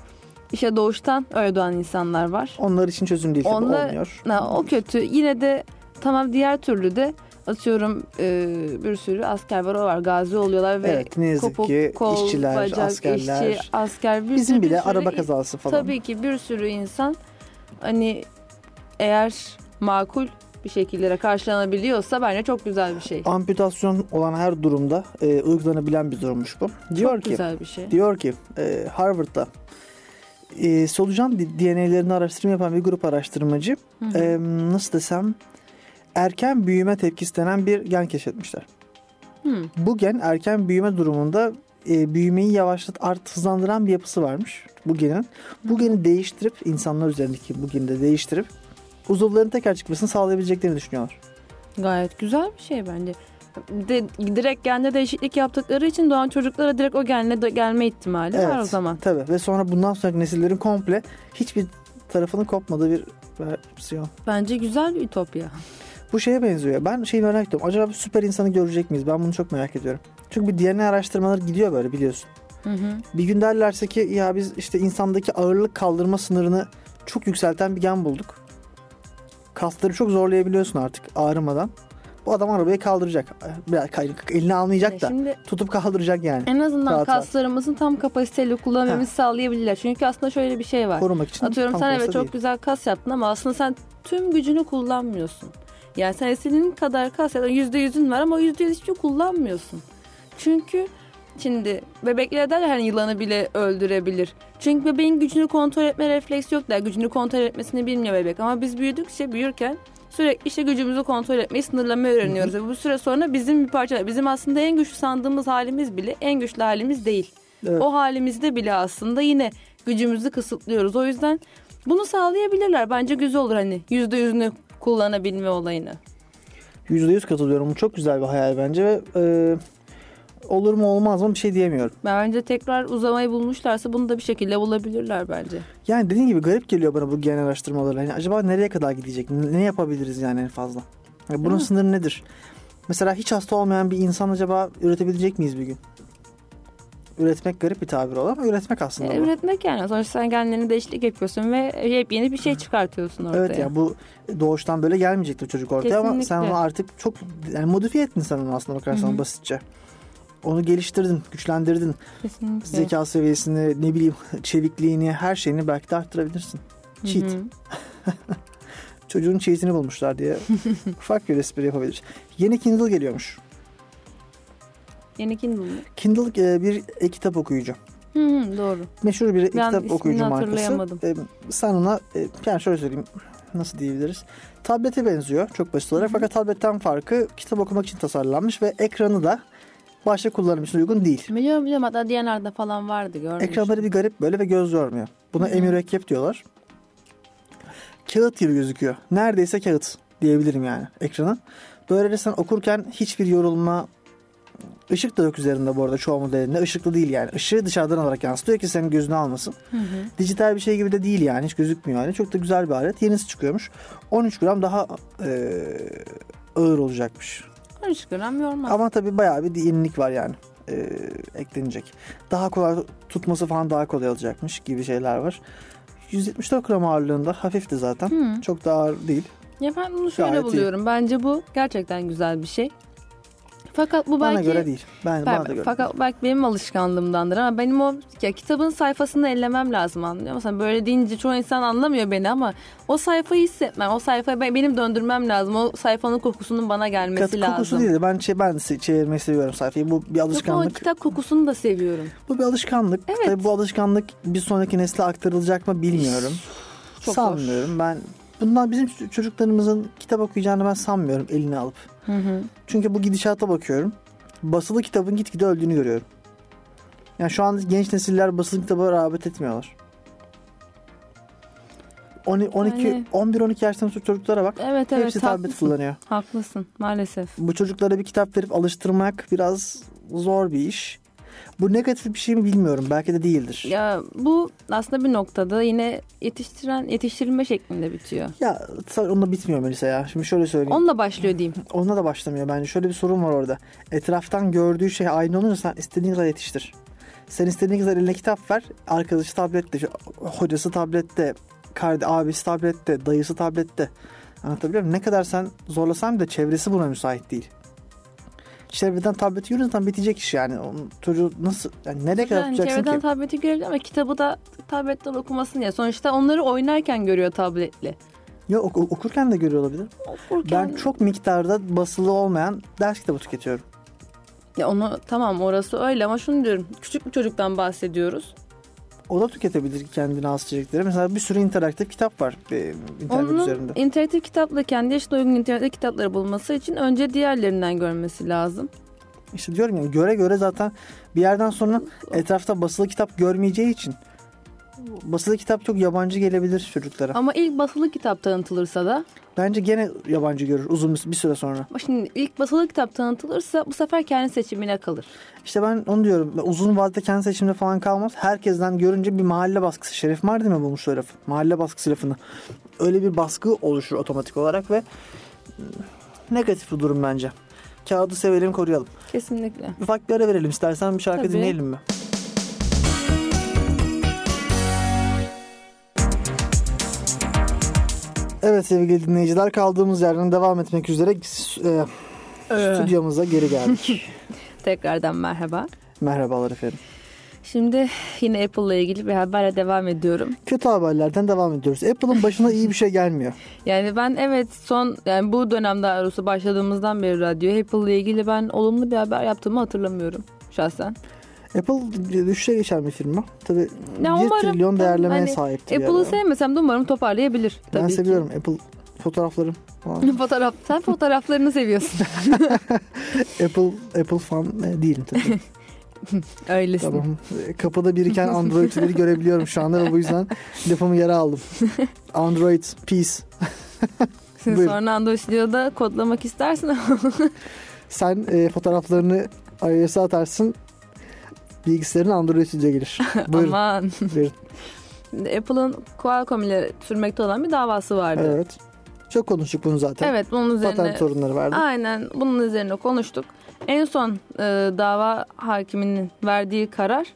işe doğuştan öyle doğan insanlar var. Onlar için çözüm değil tabii Onlar- olmuyor. Na, o kötü. Yine de tamam diğer türlü de atıyorum e, bir sürü asker var o var gazi oluyorlar ve Evet ne yazık kopuk ki kol, işçiler, bacak, askerler. işçi, asker bir Bizim sürü- bir bile sürü araba kazası falan. Tabii ki bir sürü insan hani eğer makul bir şekillere karşılanabiliyorsa bence çok güzel bir şey. Amputasyon olan her durumda e, uygulanabilen bir durummuş bu. Diyor çok ki güzel bir şey. diyor ki e, Harvard'da e, solucan DNA'lerini araştırma yapan bir grup araştırmacı Hı hı. e, nasıl desem erken büyüme tepkisi denen bir gen keşfetmişler. Hı. Bu gen erken büyüme durumunda e, büyümeyi yavaşlat, art hızlandıran bir yapısı varmış bu genin. Bu geni değiştirip insanlar üzerindeki bu geni de değiştirip uzuvların tekrar çıkmasını sağlayabileceklerini düşünüyorlar. Gayet güzel bir şey bence. De, direkt gende değişiklik yaptıkları için doğan çocuklara direkt o genle de gelme ihtimali var o zaman. Tabii ve sonra bundan sonraki nesillerin komple hiçbir tarafının kopmadığı bir versiyon. Bence güzel bir ütopya. Bu şeye benziyor. Ben şeyi merak ediyorum. Acaba bir süper insanı görecek miyiz? Ben bunu çok merak ediyorum. Çünkü bir DNA araştırmaları gidiyor böyle biliyorsun. Hı hı. Bir gün derlerse ki ya biz işte insandaki ağırlık kaldırma sınırını çok yükselten bir gen bulduk. Kasları çok zorlayabiliyorsun artık ağrımadan. Bu adam arabayı kaldıracak. Kay- elini almayacak da Şimdi tutup kaldıracak yani. en azından Rahat rahat. kaslarımızın tam kapasiteyle kullanmamızı sağlayabilirler. Çünkü aslında şöyle bir şey var. Korumak için Atıyorum sen evet çok güzel kas yaptın ama aslında sen tüm gücünü kullanmıyorsun. Yani sen istediğin kadar kas yaptın. Yüzde yüzün var ama yüzde yüz hiçbir şey kullanmıyorsun. Çünkü şimdi bebekler derler hani yılanı bile öldürebilir. Çünkü bebeğin gücünü kontrol etme refleksi yok der. Gücünü kontrol etmesini bilmiyor bebek. Ama biz büyüdükçe büyürken sürekli işte gücümüzü kontrol etmeyi sınırlamayı öğreniyoruz. Ve bu süre sonra bizim bir parça bizim aslında en güçlü sandığımız halimiz bile en güçlü halimiz değil. Evet. O halimizde bile aslında yine gücümüzü kısıtlıyoruz. O yüzden bunu sağlayabilirler. Bence güzel olur hani yüzde yüzünü kullanabilme olayını. %100 katılıyorum. Bu çok güzel bir hayal bence ve e, olur mu olmaz mı bir şey diyemiyorum. Bence tekrar uzamayı bulmuşlarsa bunu da bir şekilde bulabilirler bence. Yani dediğin gibi garip geliyor bana bu gen araştırmaları. Yani acaba nereye kadar gidecek? Ne yapabiliriz yani en fazla? Yani bunun sınırı nedir? Mesela hiç hasta olmayan bir insan acaba üretebilecek miyiz bir gün? Üretmek garip bir tabir olur ama üretmek aslında E, bu. üretmek yani. Sonuçta sen genlerini değişiklik yapıyorsun ve hep yeni bir şey çıkartıyorsun ortaya. Evet ya bu doğuştan böyle gelmeyecekti o çocuk ortaya ama sen Kesinlikle. onu artık çok yani modifiye ettin sen onu aslında bakarsan Hı hı. basitçe. Onu geliştirdin, güçlendirdin. Kesinlikle. Zeka seviyesini, ne bileyim çevikliğini, her şeyini belki de arttırabilirsin. Cheat. Çocuğun cheat'ini bulmuşlar diye ufak bir espri yapabilir. Yeni Kindle geliyormuş. Yeni Kindle mı? Kindle e, bir e-kitap okuyucu. Hı hı, doğru. Meşhur bir Ben e-kitap ismini okuyucu markası. hatırlayamadım. E, sen ona e, yani şöyle söyleyeyim nasıl diyebiliriz? Tablete benziyor çok basit olarak fakat tabletten farkı kitap okumak için tasarlanmış ve ekranı da başka kullanım için uygun değil. Biliyorum biliyorum hatta diğerlerde falan vardı görmüştüm. Ekranları bir garip böyle ve göz yormuyor. Buna emürekkep diyorlar. Kağıt gibi gözüküyor. Neredeyse kağıt diyebilirim yani ekranı. Böyle sen okurken hiçbir yorulma ışık da yok üzerinde bu arada çoğu modelinde. Işıklı değil yani. Işığı dışarıdan alarak yansıtıyor ki senin gözünü almasın. Hı hı. Dijital bir şey gibi de değil yani. Hiç gözükmüyor yani. Çok da güzel bir alet. Yenisi çıkıyormuş. 13 gram daha e, ağır olacakmış. 13 gram yormaz. Ama tabii bayağı bir yenilik var yani. e, eklenecek. Daha kolay tutması falan daha kolay olacakmış gibi şeyler var. 174 gram ağırlığında hafifti zaten. Hı. Çok da ağır değil. Ya ben bunu şöyle Gayet iyi. buluyorum. Bence bu gerçekten güzel bir şey. Fakat bu Bana belki göre değil. Ben, Ben- bana da göre. fakat belki benim alışkanlığımdandır ama benim o ya kitabın sayfasını ellemem lazım anlıyor musun? Böyle deyince çoğu insan anlamıyor beni ama o sayfayı hissetmem. O sayfayı ben- benim döndürmem lazım. O sayfanın kokusunun bana gelmesi Katı lazım. kokusu değil de ben, şey, ben çevirmeyi seviyorum sayfayı. Bu bir Yok, o alışkanlık. kitap kokusunu da seviyorum. Bu bir alışkanlık. Evet. Tabii bu alışkanlık bir sonraki nesle aktarılacak mı bilmiyorum. Çok sanmıyorum. Ben bundan bizim çocuklarımızın kitap okuyacağını ben sanmıyorum eline alıp. Hı hı. Çünkü bu gidişata bakıyorum. Basılı kitabın gitgide öldüğünü görüyorum. Yani şu an genç nesiller basılı kitaba rağbet etmiyorlar. 12, 12 Yani- 11-12 yaştan sonra çocuklara bak. Evet evet Hepsi tablet haklısın. kullanıyor. Haklısın maalesef. Bu çocuklara bir kitap verip alıştırmak biraz zor bir iş. Bu negatif bir şey mi bilmiyorum. Belki de değildir. Ya, Ya bu aslında bir noktada yine yetiştiren yetiştirilme şeklinde bitiyor. sa- onunla bitmiyor Melisa ya. Şimdi şöyle söyleyeyim. Onunla başlıyor diyeyim. Onunla da başlamıyor bence. Şöyle bir sorun var orada. Etraftan gördüğü şey aynı olunca sen istediğin kadar yetiştir. Sen istediğin kadar eline kitap ver. Arkadaşı tablette, hocası tablette, kardeşi, abisi tablette, dayısı tablette. Anlatabiliyor muyum? Ne kadar sen zorlasan da çevresi buna müsait değil. Çevreden tableti yürürsen bitecek iş yani. Onun çocuğu nasıl, yani nereye kadar Yani tutacaksın çevreden ki? tableti görebilir ama kitabı da tabletten okumasın ya. Sonuçta onları oynarken görüyor tabletle. Ya oku- okurken de görüyor olabilir. Okurken... Ben çok miktarda basılı olmayan ders kitabı tüketiyorum. Ya onu tamam orası öyle ama şunu diyorum. Küçük bir çocuktan bahsediyoruz. O da tüketebilir kendine has içerikleri. Mesela bir sürü interaktif kitap var e, internet Onun üzerinde. interaktif kitapla kendi yaşına uygun interaktif kitapları bulması için önce diğerlerinden görmesi lazım. İşte diyorum ya göre göre zaten bir yerden sonra etrafta basılı kitap görmeyeceği için basılı kitap çok yabancı gelebilir çocuklara. Ama ilk basılı kitap tanıtılırsa da Bence gene yabancı görür uzun bir, bir süre sonra. Şimdi ilk basılı kitap tanıtılırsa bu sefer kendi seçimine kalır. İşte ben onu diyorum. Uzun vadede kendi seçimde falan kalmaz. Herkesten görünce bir mahalle baskısı. Şerif Mardin mi bulmuş o lafı? Mahalle baskısı lafını. Öyle bir baskı oluşur otomatik olarak ve negatif bir durum bence. Kağıdı sevelim koruyalım. Kesinlikle. Ufak bir ara verelim istersen bir şarkı Tabii. dinleyelim mi? Evet sevgili dinleyiciler kaldığımız yerden devam etmek üzere e, stüdyomuza geri geldik. Tekrardan merhaba. Merhabalar efendim. Şimdi yine Apple ile ilgili bir haberle devam ediyorum. Kötü haberlerden devam ediyoruz. Apple'ın başına iyi bir şey gelmiyor. Yani ben evet son yani bu dönemde arası başladığımızdan beri radyo Apple ile ilgili ben olumlu bir haber yaptığımı hatırlamıyorum şahsen. Apple düşüşe geçen bir firma. Tabii Ya 1 umarım trilyon değerlemeye hani sahipti. Apple'ı sevmesem de umarım toparlayabilir. Tabii Ben ki. seviyorum Apple fotoğraflarım. Fotoğraf, sen fotoğraflarını seviyorsun. Apple Apple fan e, değilim tabii. Öylesin. tamam. Kapıda biriken Android'leri görebiliyorum şu anda ve bu yüzden lafımı yere aldım. Android peace. Şimdi Buyurun. sonra Android Studio'da kodlamak istersin Sen e, fotoğraflarını iOS'a atarsın. Bilgisayarın Android Studio gelir. Buyurun. Aman. Buyurun. Apple'ın Qualcomm ile sürmekte olan bir davası vardı. Evet. Çok konuştuk bunu zaten. Evet bunun üzerine Patent sorunları vardı. aynen bunun üzerine konuştuk. En son e, dava hakiminin verdiği karar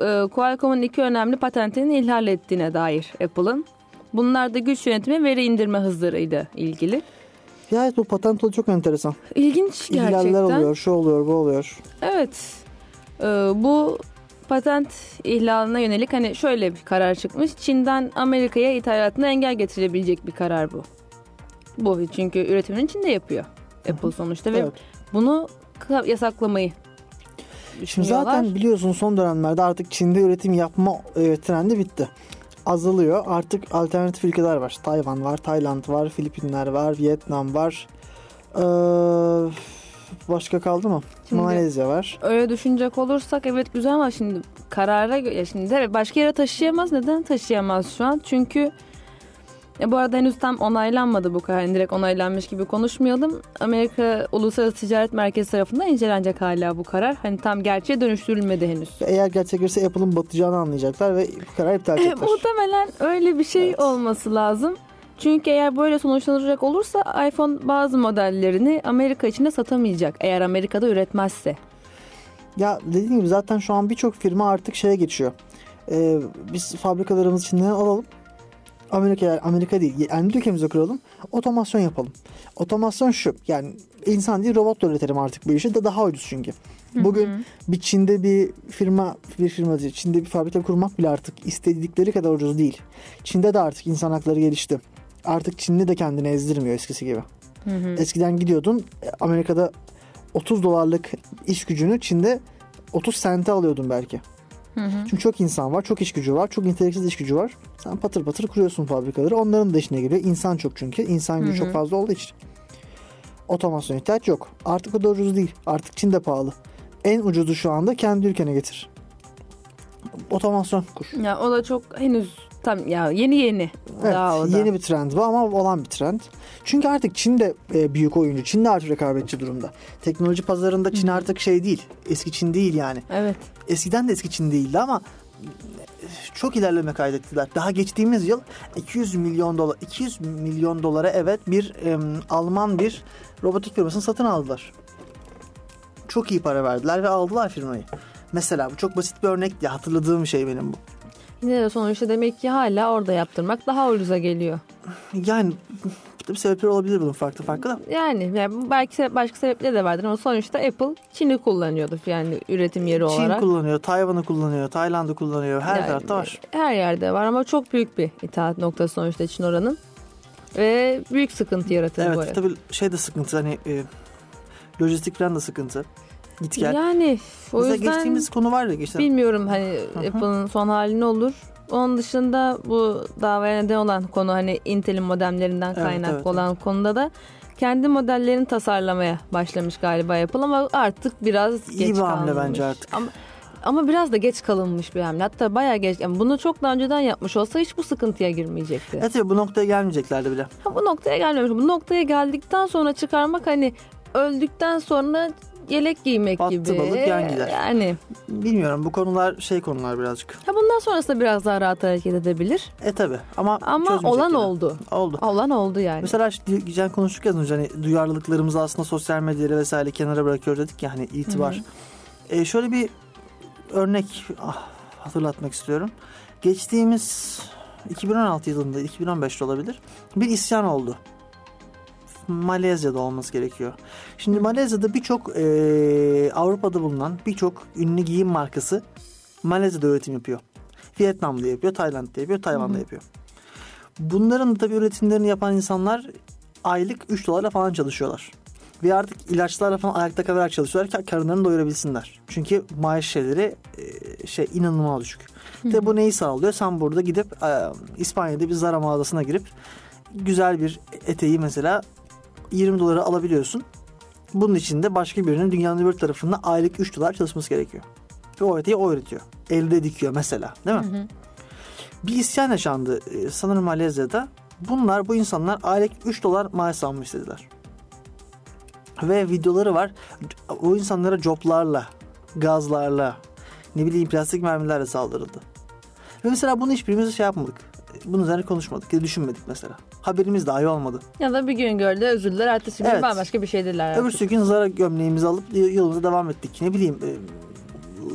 e, Qualcomm'un iki önemli patentini ihlal ettiğine dair Apple'ın. Bunlar da güç yönetimi veri indirme hızlarıyla ilgili. Ya evet bu patent çok enteresan. İlginç gerçekten. İhlaller oluyor, şu oluyor, bu oluyor. Evet. Ee, bu patent ihlaline yönelik hani şöyle bir karar çıkmış. Çin'den Amerika'ya ithalatına engel getirebilecek bir karar bu. Bu çünkü üretimini Çin'de yapıyor. Apple sonuçta ve Evet. bunu yasaklamayı Şimdi zaten biliyorsun son dönemlerde artık Çin'de üretim yapma e, trendi bitti. Azalıyor. Artık alternatif ülkeler var. Tayvan var, Tayland var, Filipinler var, Vietnam var. Ee, başka kaldı mı? Şimdi- Malezya var. Öyle düşünecek olursak evet güzel ama şimdi karara ya şimdi başka yere taşıyamaz. Neden taşıyamaz şu an? Çünkü ya bu arada henüz tam onaylanmadı bu karar. Yani direkt onaylanmış gibi konuşmayalım. Amerika Uluslararası Ticaret Merkezi tarafından incelenecek hala bu karar. Hani tam gerçeğe dönüştürülmedi henüz. Eğer gerçekleşirse Apple'ın batacağını anlayacaklar ve bu kararı iptal E, edecekler. muhtemelen öyle bir şey Evet. olması lazım. Çünkü eğer böyle sonuçlanacak olursa iPhone bazı modellerini Amerika içinde satamayacak. Eğer Amerika'da üretmezse. Ya dediğim gibi zaten şu an birçok firma artık şeye geçiyor. Ee, biz fabrikalarımızı Çin'den alalım. Amerika Amerika değil, kendi ülkemize kuralım. Otomasyon yapalım. Otomasyon şu. Yani insan değil robotla üretelim artık bu işi de daha ucuz çünkü. Bugün bir Çin'de bir firma bir firma değil, Çin'de bir fabrika kurmak bile artık istedikleri kadar ucuz değil. Çin'de de artık insan hakları gelişti. Artık Çinli de kendini ezdirmiyor eskisi gibi. Eskiden gidiyordun e, Amerika'da 30 dolarlık iş gücünü Çin'de 30 sente alıyordun belki. Çünkü çok insan var, çok iş gücü var, çok niteliksiz iş gücü var. Sen patır patır kuruyorsun fabrikaları. Onların da işine geliyor. İnsan çok çünkü. İnsan gücü çok fazla olduğu için. Otomasyon ihtiyaç yok. Artık o da ucuz değil. Artık Çin de pahalı. En ucuzu şu anda kendi ülkene getir. Otomasyon kur. Ya o da çok henüz tam ya yeni yeni Evet, daha o da. yeni bir trend bu ama olan bir trend. Çünkü artık Çin de e, büyük oyuncu. Çin de artık rekabetçi durumda. Teknoloji pazarında Çin artık şey değil. Eski Çin değil yani. Evet. Eskiden de eski Çin değildi ama çok ilerleme kaydettiler. Daha geçtiğimiz yıl 200 milyon dolar 200 milyon dolara evet bir em, Alman bir robotik firmasını satın aldılar. Çok iyi para verdiler ve aldılar firmayı. Mesela bu çok basit bir örnek ya hatırladığım şey benim bu. Yine de sonuçta demek ki hala orada yaptırmak daha ucuza geliyor. Yani tabii sebepler olabilir bunun farklı farklı da. Yani, yani belki başka sebepleri de vardır ama sonuçta Apple Çin'i kullanıyordu yani üretim yeri Çin olarak. kullanıyor, Tayvan'ı kullanıyor, Tayland'ı kullanıyor. Her Yani tarafta var. Her yerde var ama çok büyük bir itaat noktası sonuçta Çin oranın. Ve büyük sıkıntı yaratır bu Evet arada. tabii şey de sıkıntı hani e, lojistik falan da sıkıntı. Git gel. Yani o Mesela yüzden geçtiğimiz konu var ya geçen. bilmiyorum hani Apple'ın son hali ne olur. Onun dışında bu davaya neden olan konu hani Intel'in modemlerinden Evet, kaynaklı evet, olan konuda da kendi modellerini tasarlamaya başlamış galiba Apple ama artık biraz İyi geç bir hamle bence artık. Ama, ama biraz da geç kalınmış bir hamle. Hatta bayağı geç. Yani bunu çok daha önceden yapmış olsa hiç bu sıkıntıya girmeyecekti. Evet bu noktaya gelmeyeceklerdi bile. Ha, bu noktaya gelmemiş. Bu noktaya geldikten sonra çıkarmak hani öldükten sonra yelek giymek Battı gibi. balık yan gider. Yani Bilmiyorum bu konular şey konular birazcık. ha bundan sonrasında biraz daha rahat hareket edebilir. E tabii ama Ama olan yine. oldu. Oldu. Olan oldu yani. Mesela geçen konuştuk ya hani duyarlılıklarımızı aslında sosyal medyayla vesaire kenara bırakıyoruz dedik ya hani itibar. E, şöyle bir örnek ah, hatırlatmak istiyorum. Geçtiğimiz 2016 yılında 2015'te olabilir bir isyan oldu. Malezya'da olması gerekiyor. Şimdi Malezya'da birçok e, Avrupa'da bulunan birçok ünlü giyim markası Malezya'da üretim yapıyor. Vietnam'da yapıyor, Tayland'da yapıyor, Tayvan'da yapıyor. Bunların da tabii üretimlerini yapan insanlar aylık 3 dolarla falan çalışıyorlar. Ve artık ilaçlarla falan ayakta kalarak çalışıyorlar ki karınlarını doyurabilsinler. Çünkü maaş şeyleri e, şey inanılmaz düşük. Ve bu neyi sağlıyor? Sen burada gidip e, İspanya'da bir Zara mağazasına girip güzel bir eteği mesela 20 dolara alabiliyorsun. Bunun için de başka birinin dünyanın öbür tarafında aylık 3 dolar çalışması gerekiyor. Ve o eteği o üretiyor. Elde dikiyor mesela değil mi? Bir isyan yaşandı e, sanırım Malezya'da. Bunlar bu insanlar aylık 3 dolar maaş almak istediler. Ve videoları var. O insanlara coplarla, gazlarla, ne bileyim plastik mermilerle saldırıldı. Ve mesela bunu hiçbirimiz şey yapmadık. Bunun üzerine konuşmadık ya düşünmedik mesela. Haberimiz dahi olmadı. Ya da bir gün gördü özürler ertesi gün Evet. bambaşka bir şey dediler. Öbürsü gün Zara gömleğimizi alıp yolumuza devam ettik. Ne bileyim e,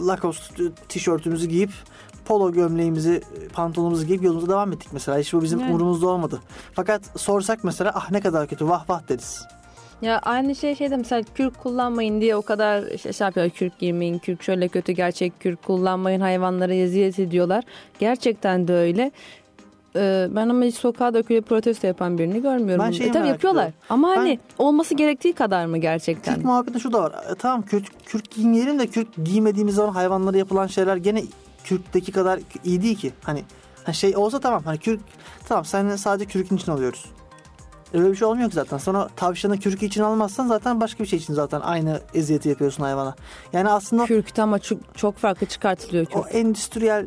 Lacoste tişörtümüzü giyip polo gömleğimizi, pantolonumuzu giyip yolumuza devam ettik mesela. Hiç bu bizim Yani. umurumuzda olmadı. Fakat sorsak mesela ah ne kadar kötü vah vah deriz. Ya aynı şey şeyde mesela kürk kullanmayın diye o kadar işte şey yapıyor kürk giymeyin, kürk şöyle kötü gerçek kürk kullanmayın hayvanlara eziyet ediyorlar. Gerçekten de öyle. Ee, ben ama hiç sokağa dökülüp protesto yapan birini görmüyorum. Ben e, tabii yapıyorlar. ediyorum. Ama Ben- hani olması gerektiği kadar mı gerçekten? Kürk muhabbeti şu da var. E, tamam kürk, kürk giymeyelim de kürk giymediğimiz zaman hayvanlara yapılan şeyler gene kürkteki kadar iyi değil ki. Hani ha şey olsa tamam hani kürk tamam sen sadece kürkün için alıyoruz. Öyle bir şey olmuyor ki zaten. Sonra tavşanı kürkü için almazsan zaten başka bir şey için zaten aynı eziyeti yapıyorsun hayvana. Yani aslında Kürkte ama çok, çok farklı çıkartılıyor o kürk. endüstriyel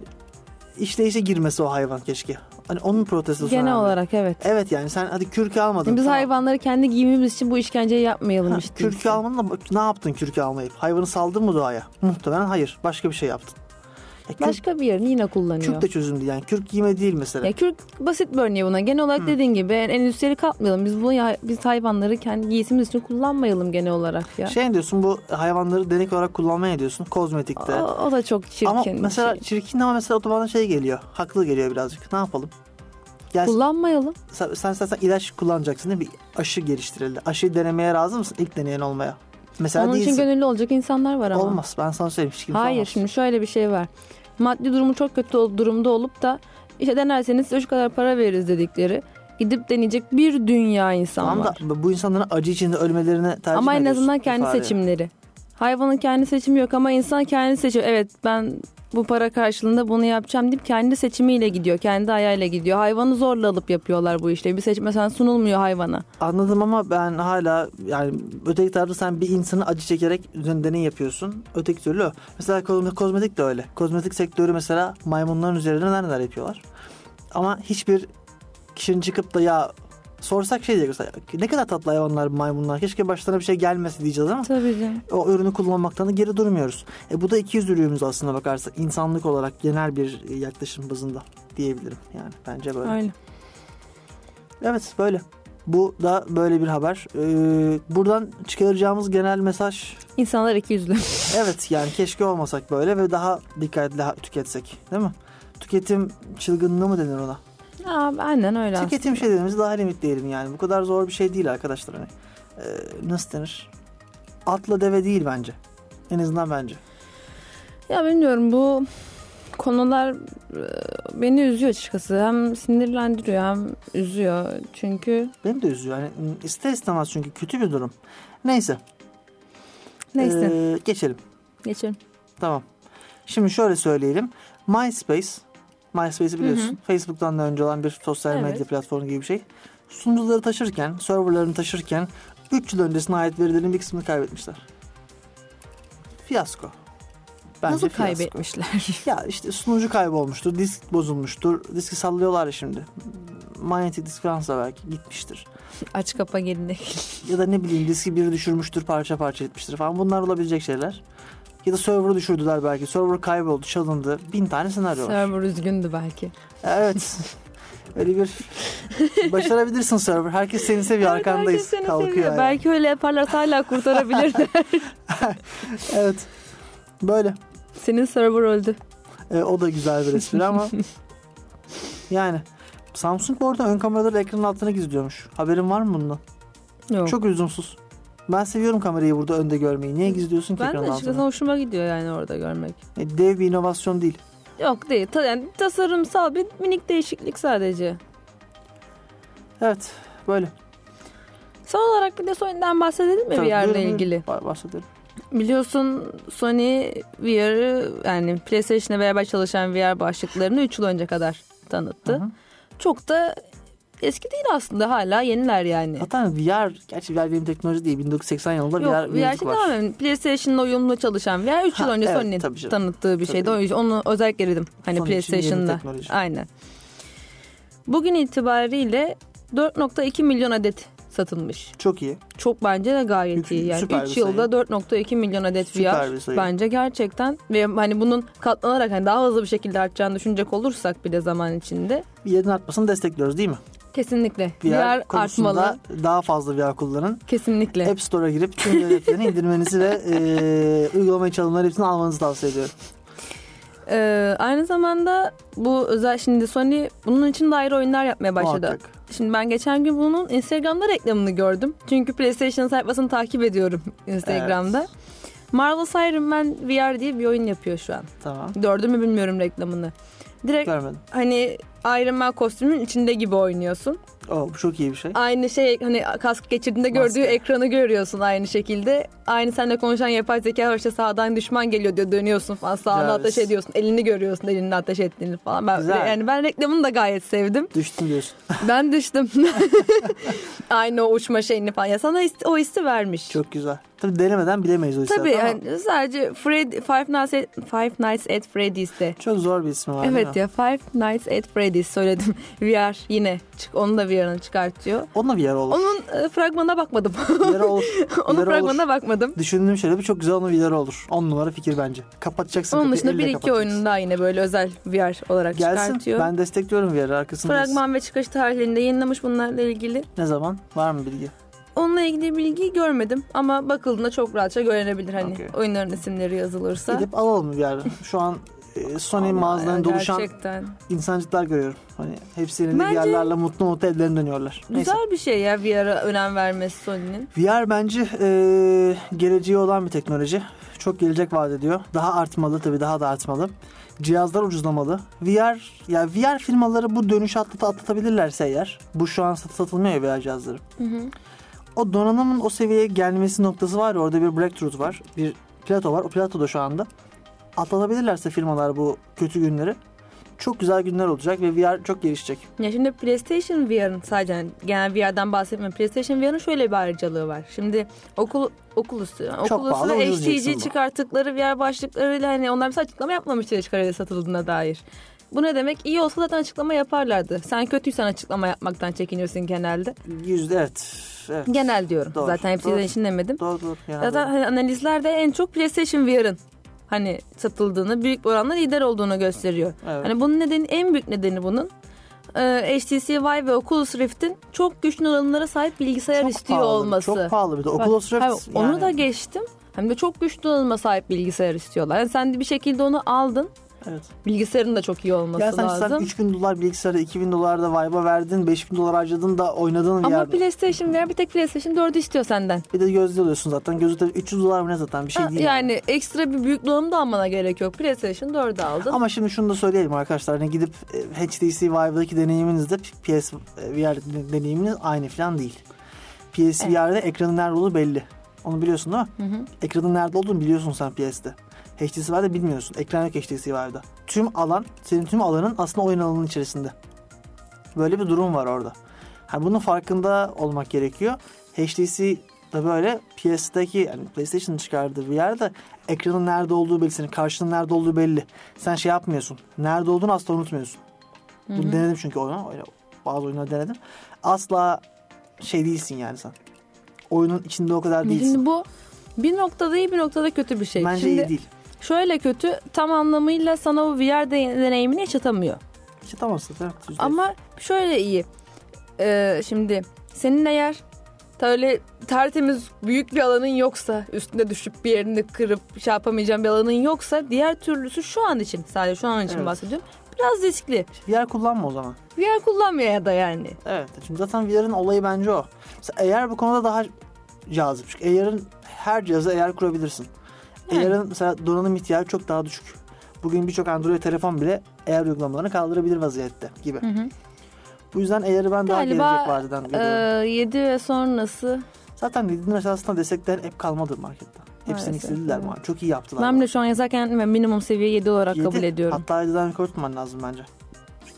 işleyişe girmesi o hayvan keşke. Hani onun protestosu Genel önemli. olarak evet. Evet yani sen hadi kürkü almadın. Biz tamam. hayvanları kendi giyimimiz için bu işkenceyi yapmayalım Ha, işte. kürkü almadın da ne yaptın kürkü almayıp? Hayvanı saldın mı doğaya? Muhtemelen hayır. Başka bir şey yaptın. Ya kürk, Başka bir yerini yine kullanıyor. kürk de çözüm değil. Yani kürk giyme değil mesela. Ya kürk basit bir örneği buna. Genel olarak dediğin gibi en endüstriyeli katmayalım. Biz bunu ya- biz hayvanları kendi giysimiz için kullanmayalım genel olarak ya. Şey diyorsun bu hayvanları denek olarak kullanmaya diyorsun kozmetikte. o, o da çok çirkin. ama mesela şey. çirkin ama mesela otomanda şey geliyor. Haklı geliyor birazcık. Ne yapalım? Gel, kullanmayalım. sen, sen, sen, sen ilaç kullanacaksın değil mi? Bir aşı geliştirildi. Aşıyı denemeye razı mısın? İlk deneyen olmaya. Mesela Onun için değilsin. gönüllü olacak insanlar var ama. Olmaz. Ben sana söyleyeyim. Hiç kimse Hayır olmaz. şimdi şöyle bir şey var. Maddi durumu çok kötü durumda olup da işte denerseniz size şu kadar para veririz dedikleri. Gidip deneyecek bir dünya insan Tamam var. da bu insanların acı içinde ölmelerine tercih Ama en ediyorsun azından kendi ifadeye? seçimleri. Hayvanın kendi seçimi yok ama insan kendi seçiyor. Evet ben bu para karşılığında bunu yapacağım deyip kendi seçimiyle gidiyor. Kendi ayağıyla gidiyor. Hayvanı zorla alıp yapıyorlar bu işte. Bir seçim mesela sunulmuyor hayvana. Anladım ama ben hala yani öteki tarafta sen bir insanı acı çekerek üzerine deney yapıyorsun. Öteki türlü. Mesela kozme- kozmetik de öyle. Kozmetik sektörü mesela maymunların üzerinde neler yapıyorlar. Ama hiçbir kişinin çıkıp da ya sorsak şey diye mesela ne kadar tatlı hayvanlar maymunlar keşke başlarına bir şey gelmesi diyeceğiz ama Tabii canım. o ürünü kullanmaktan da geri durmuyoruz. E bu da iki yüzlülüğümüz aslında bakarsak insanlık olarak genel bir yaklaşım bazında diyebilirim yani bence böyle. Öyle. Evet böyle. Bu da böyle bir haber. Ee, buradan çıkaracağımız genel mesaj İnsanlar iki yüzlü. evet yani keşke olmasak böyle ve daha dikkatli tüketsek değil mi? Tüketim çılgınlığı mı denir ona? Aa, aynen öyle aslında. Tüketim şeylerimizi daha limitleyelim yani. Bu kadar zor bir şey değil arkadaşlar. Hani, Ee, nasıl denir? Atla deve değil bence. En azından bence. Ya bilmiyorum bu konular beni üzüyor açıkçası. Hem sinirlendiriyor hem üzüyor. Çünkü Beni de üzüyor. Yani ister istemez çünkü kötü bir durum. Neyse. neyse Ee, geçelim. geçelim. Tamam. Şimdi şöyle söyleyelim. MySpace, MySpace'i biliyorsun. Facebook'tan da önce olan bir sosyal Evet. medya platformu gibi bir şey. Sunucuları taşırken, serverlarını taşırken 3 yıl öncesine ait verilerin bir kısmını kaybetmişler. Fiyasko. Bence Nasıl fiyasko. kaybetmişler? Ya işte sunucu kaybolmuştur, disk bozulmuştur. Diski sallıyorlar ya şimdi. Manyetik disk falan da belki gitmiştir. Aç kapa gelin. Ya da ne bileyim diski biri düşürmüştür, parça parça etmiştir falan. Bunlar olabilecek şeyler. Ya da server'ı düşürdüler belki. Server kayboldu, çalındı. Bin tane senaryo var. Server üzgündü belki. Evet. Öyle bir başarabilirsin server. Herkes seni seviyor. Evet, Arkandayız. herkes seni Kalkıyor seviyor. yani. Belki öyle yaparlar hala kurtarabilirler. Evet. Böyle. Senin server öldü. Ee, o da güzel bir espri ama yani Samsung bu arada ön kameraları ekranın altına gizliyormuş. Haberin var mı bundan? Yok. Çok lüzumsuz. Ben seviyorum kamerayı burada önde görmeyi. Niye gizliyorsun ki ben de ekranın açıkçası altına? hoşuma gidiyor yani orada görmek. E, dev bir inovasyon değil. Yok değil. Ta- yani tasarımsal bir minik değişiklik sadece. Evet. Böyle. Son olarak bir de Sony'den bahsedelim mi Tabii, VR'la buyurun, buyurun. ilgili? Ba- Bahsedelim. Biliyorsun Sony VR'ı yani PlayStation'la beraber çalışan VR başlıklarını 3 yıl önce kadar tanıttı. Hı hı. Çok da eski değil aslında hala yeniler yani. Zaten VR, gerçi VR benim teknoloji değil. 1980 yılında Yok VR, VR şey var. tamamen PlayStation'la uyumlu çalışan VR 3 yıl önce evet, Sony'nin tabii canım. tanıttığı bir şeydi. Onu özellikle dedim. Hani Sony PlayStation'da. Aynen. Bugün itibariyle 4.2 milyon adet satılmış. Çok iyi. Çok bence de gayet Yük- iyi. Yani süper 3 bir yılda sayı. 4.2 milyon adet Süper VR bence gerçekten ve hani bunun katlanarak hani daha hızlı bir şekilde artacağını düşünecek olursak bile zaman içinde Bir yerin artmasını destekliyoruz değil mi? Kesinlikle VR, VR, artmalı. daha fazla VR kullanın. Kesinlikle. App Store'a girip tüm ücretlerini indirmenizi ve e, uygulama çalımları hepsini almanızı tavsiye ediyorum. Ee, aynı zamanda bu özel şimdi Sony bunun için de ayrı oyunlar yapmaya başladı. Muhakkak. Şimdi ben geçen gün bunun Instagram'da reklamını gördüm. Çünkü PlayStation sayfasını takip ediyorum Instagram'da. Marvel's Iron Man VR diye bir oyun yapıyor şu an. Tamam. Gördün mü bilmiyorum reklamını. Direkt Görmedim. hani Iron Man kostümünün içinde gibi oynuyorsun. Oo, bu çok iyi bir şey. Aynı şey hani kask geçirdiğinde Maske. gördüğü ekranı görüyorsun aynı şekilde. Aynı seninle konuşan yapay zeka var işte sağdan düşman geliyor diyor dönüyorsun falan sağına Güzel. ateş ediyorsun. Elini görüyorsun elinde ateş ettiğini falan. Ben, Güzel. yani ben reklamını da gayet sevdim. Düştün diyorsun. Ben düştüm. aynı o uçma şeyini falan. Ya sana o hissi vermiş. Çok güzel. Tabii denemeden bilemeyiz o Tabii ama yani sadece Fred, Five, Nights at, Five Nights at Freddy's'te. Çok zor bir ismi var Evet ya Five Nights at Freddy's söyledim. VR yine çık, onu da VR'ını çıkartıyor. Onunla VR olur. Onun e, fragmanına bakmadım. VR olur. Onun VR fragmanına olur. bakmadım. Düşündüğüm şöyle bir çok güzel onun VR olur. 10 numara fikir bence. Kapatacaksın Onun dışında bir iki oyunun daha yine böyle özel VR olarak Gelsin. çıkartıyor. Ben destekliyorum VR'ı arkasındayız. Fragman ve çıkış tarihlerinde yayınlamış bunlarla ilgili. Ne zaman? Var mı bilgi? Onunla ilgili bilgi görmedim ama bakıldığında çok rahatça görünebilir hani Okey. oyunların isimleri yazılırsa. Gidip alalım VR'ı. Şu an e, Sony mağazalarında doluşan Gerçekten. insancıklar görüyorum. Hani hepsi elinde Bence- VR'larla mutlu mutlu evlerine dönüyorlar. Neyse. Güzel bir şey ya VR'a önem vermesi Sony'nin. VR bence e, geleceği olan bir teknoloji. Çok gelecek vaat ediyor. Daha artmalı tabii daha da artmalı. Cihazlar ucuzlamalı. VR ya VR firmaları bu dönüşü atlat atlatabilirlerse eğer. Bu şu an sat- satılmıyor ya VR cihazları. O donanımın o seviyeye gelmesi noktası var ya orada bir breakthrough var. Bir plato var. O plato da şu anda. Atlatabilirlerse firmalar bu kötü günleri. Çok güzel günler olacak ve VR çok gelişecek. Ya şimdi PlayStation VR'ın sadece yani genel VR'dan bahsetmiyorum. PlayStation VR'ın şöyle bir ayrıcalığı var. Şimdi okul Oculus, Çok pahalı, Oculus'la ucuz diyeceksin HTC çıkarttıkları VR başlıklarıyla hani onlar bir açıklama yapmamıştı çıkarıyla satıldığına dair. Bu ne demek? İyi olsa zaten açıklama yaparlardı. Sen kötüysen açıklama yapmaktan çekiniyorsun genelde. Yüzde evet. evet. Genel diyorum. Doğru, zaten hepsi doğru. de için demedim. Doğru doğru. Genel Zaten doğru. hani analizlerde en çok PlayStation VR'ın hani satıldığını, büyük bir oranla lider olduğunu gösteriyor. Evet. Hani bunun nedeni en büyük nedeni bunun e, HTC Vive ve Oculus Rift'in çok güçlü donanımlara sahip bilgisayar Çok istiyor pahalı, olması. Çok pahalı bir de. Bak, Oculus Rift hayır, Onu yani- da geçtim. Hem de çok güçlü donanıma sahip bilgisayar istiyorlar. Yani sen de bir şekilde onu aldın. Evet. Bilgisayarın da çok iyi olması Ya sen, lazım. sen 3000 dolar bilgisayarı 2000 dolar da Vive'a verdin 5000 dolar harcadın da oynadığın bir Ama yerde. PlayStation VR bir tek PlayStation 4'ü istiyor senden. Bir de gözlü alıyorsun zaten. Gözlü tabii 300 dolar mı ne zaten bir şey Ha, değil. yani ekstra bir büyük donanım da almana gerek yok. PlayStation 4'ü aldın. Ama şimdi şunu da söyleyelim arkadaşlar. Hani gidip e, HTC Vive'daki deneyiminizle PS VR deneyiminiz aynı falan değil. PSVR'de ekranın nerede olduğu belli. Onu biliyorsun değil mi? Hı hı. Ekranın nerede olduğunu biliyorsun sen PS'de. HTC Vive'de bilmiyorsun. Ekran yok HTC Vive'da. Tüm alan, senin tüm alanın aslında oyun alanının içerisinde. Böyle bir durum var orada. Yani bunun farkında olmak gerekiyor. HTC da böyle PS'deki yani PlayStation'ın çıkardığı VR'de ekranın nerede olduğu belli, senin karşının nerede olduğu belli. Sen şey yapmıyorsun. Nerede olduğunu asla unutmuyorsun. Bunu denedim çünkü oyunu. Öyle bazı oyunları denedim. Asla şey değilsin yani sen. Oyunun içinde o kadar değilsin. Şimdi bu bir noktada iyi bir noktada kötü bir şey. Bence Şimdi iyi değil. Şöyle kötü tam anlamıyla sana o VR de- deneyimini yaşatamıyor. Tamam evet. yüzde yüz. Ama şöyle iyi. Ee, şimdi senin eğer öyle tertemiz büyük bir alanın yoksa üstünde düşüp bir yerini kırıp şey yapamayacağın bir alanın yoksa diğer türlüsü şu an için sadece şu an için Evet. bahsediyorum. Biraz riskli. VR kullanma o zaman. VR kullanmıyor ya da yani. Evet. Şimdi zaten VR'ın olayı bence o. Mesela AR bu konuda daha cazip. Çünkü AR'ın her cihaza AR kurabilirsin. Yani. AR'ın mesela donanım ihtiyacı çok daha düşük. Bugün birçok Android telefon bile AR uygulamalarını kaldırabilir vaziyette gibi. Hı hı. Bu yüzden AR'ı ben daha Galiba, gelecek vadeden Ee, görüyorum. 7 ve sonrası. Zaten dediğin esasında destekler hep kalmadı markette. Hepsini Maalesef, istediler evet. ama çok iyi yaptılar. Ben bile şu an yazarken ben minimum seviye 7 olarak Yedi. kabul ediyorum. Hatta 7'den yukarı tutman lazım bence.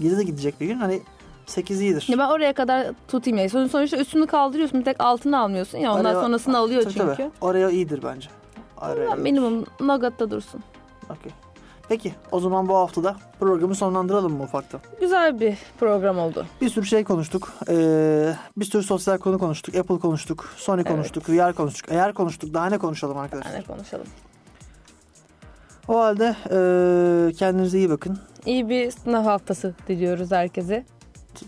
7 de gidecek bir gün hani 8 iyidir. Ya ben oraya kadar tutayım ya. Son- Sonuçta üstünü kaldırıyorsun. Bir tek altını almıyorsun ya. Ondan Oraya- sonrasını alıyor Tabii, çünkü. tabii. Oraya iyidir bence. Oraya Ben minimum nagatta dursun. Okey. Peki o zaman bu haftada programı sonlandıralım mı ufaktan? Güzel bir program oldu. Bir sürü şey konuştuk. Ee, bir sürü sosyal konu konuştuk. Apple konuştuk. Sony Evet. konuştuk. VR konuştuk. Eğer konuştuk daha ne konuşalım arkadaşlar? Yani konuşalım. O halde ee, kendinize iyi bakın. İyi bir sınav haftası diliyoruz herkese.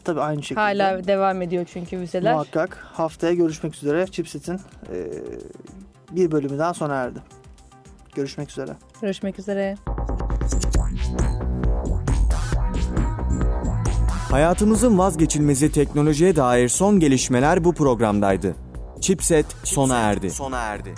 Tabii aynı şekilde. Hala devam ediyor çünkü vizeler. Muhakkak haftaya görüşmek üzere. Chipset'in ee, bir bölümü daha sona erdi. Görüşmek üzere. Görüşmek üzere. Hayatımızın vazgeçilmezi teknolojiye dair son gelişmeler bu programdaydı. Chipset sona erdi. Sona erdi.